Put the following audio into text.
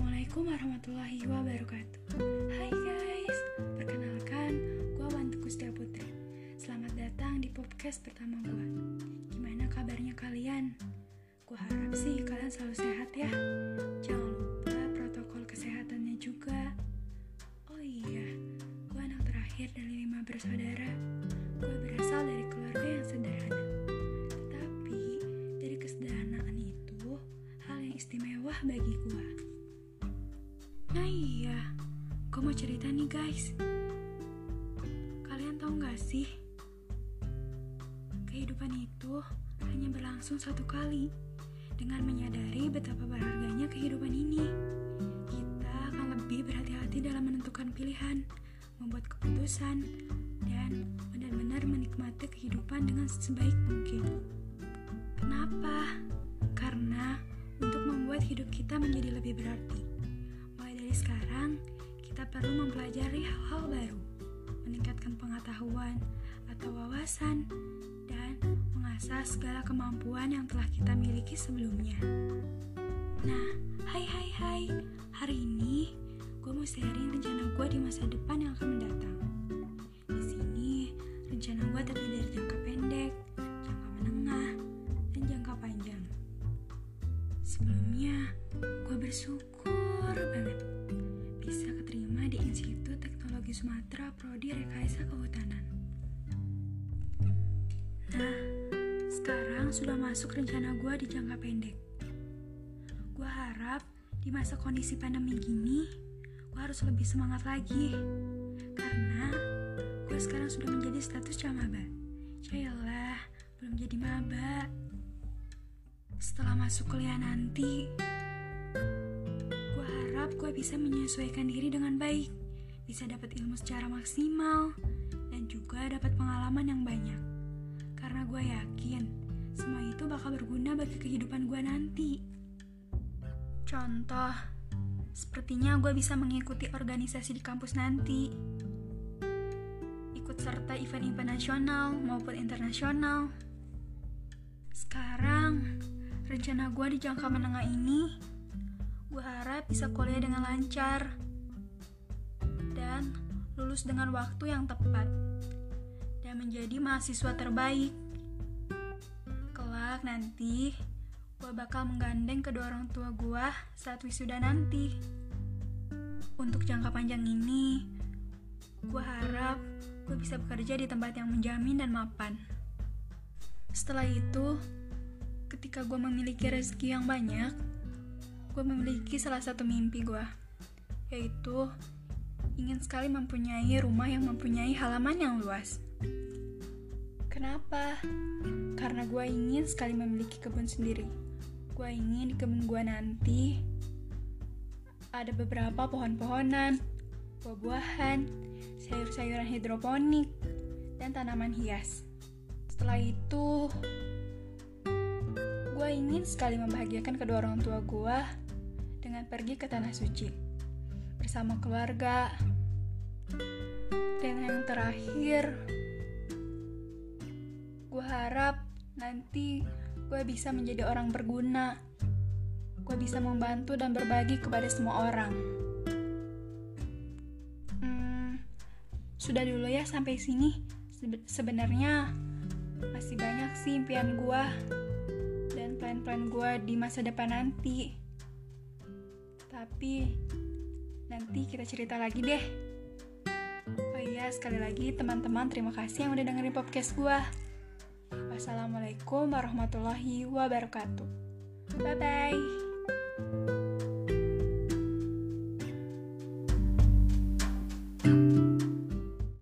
Assalamualaikum warahmatullahi wabarakatuh. Hai guys, perkenalkan gue Bantu Kustia Putri. Selamat datang di podcast pertama gue Gimana kabarnya kalian? Gue harap sih kalian selalu sehat ya. Jangan lupa protokol kesehatannya juga. Oh iya, gue anak terakhir dari lima bersaudara. Gue berasal dari keluarga yang sederhana. Tapi dari kesederhanaan itu hal yang istimewa bagi gue Nah iya, gue mau cerita nih guys. Kalian tahu gak sih? Kehidupan itu hanya berlangsung satu kali. Dengan menyadari betapa berharganya kehidupan ini, kita akan lebih berhati-hati dalam menentukan pilihan, membuat keputusan, dan benar-benar menikmati kehidupan dengan sebaik mungkin. Kenapa? Karena untuk membuat hidup kita menjadi lebih berarti. Dari sekarang, kita perlu mempelajari hal-hal baru, meningkatkan pengetahuan atau wawasan, dan mengasah segala kemampuan yang telah kita miliki sebelumnya. Nah, hai hai hai, hari ini gue mau sharing rencana gue di masa depan yang akan mendatang. Di sini, rencana gue terdiri dari jangka pendek, jangka menengah, dan jangka panjang. Sebelumnya, gue bersyukur di Institut Teknologi Sumatera Prodi Rekayasa Kehutanan. Nah, sekarang sudah masuk rencana gue di jangka pendek. Gue harap di masa kondisi pandemi gini, gue harus lebih semangat lagi. Karena gue sekarang sudah menjadi status camaba. Yaelah, belum jadi maba. Setelah masuk kuliah nanti, gue bisa menyesuaikan diri dengan baik, bisa dapat ilmu secara maksimal, dan juga dapat pengalaman yang banyak. Karena gue yakin semua itu bakal berguna bagi kehidupan gue nanti. Contoh, sepertinya gue bisa mengikuti organisasi di kampus nanti. Ikut serta event-event nasional maupun internasional. Sekarang, rencana gue di jangka menengah ini, gue harap bisa kuliah dengan lancar dan lulus dengan waktu yang tepat dan menjadi mahasiswa terbaik. Kelak nanti, gue bakal menggandeng kedua orang tua gue saat wisuda nanti. Untuk jangka panjang ini, gue harap gue bisa bekerja di tempat yang menjamin dan mapan. Setelah itu, ketika gue memiliki rezeki yang banyak, gue memiliki salah satu mimpi gue, yaitu ingin sekali mempunyai rumah yang mempunyai halaman yang luas. Kenapa? Karena gue ingin sekali memiliki kebun sendiri. Gue ingin di kebun gue nanti ada beberapa pohon-pohonan, buah-buahan, sayur-sayuran hidroponik, dan tanaman hias. Setelah itu, gue ingin sekali membahagiakan kedua orang tua gue dengan pergi ke tanah suci bersama keluarga. Dan yang terakhir, gue harap nanti gue bisa menjadi orang berguna. Gue bisa membantu dan berbagi kepada semua orang. Hmm, sudah dulu ya sampai sini. Sebe- Sebenarnya masih banyak sih impian gue plan-plan gue di masa depan nanti. Tapi nanti kita cerita lagi deh. Oh iya, sekali lagi teman-teman terima kasih yang udah dengerin podcast gue. Wassalamualaikum warahmatullahi wabarakatuh. Bye-bye.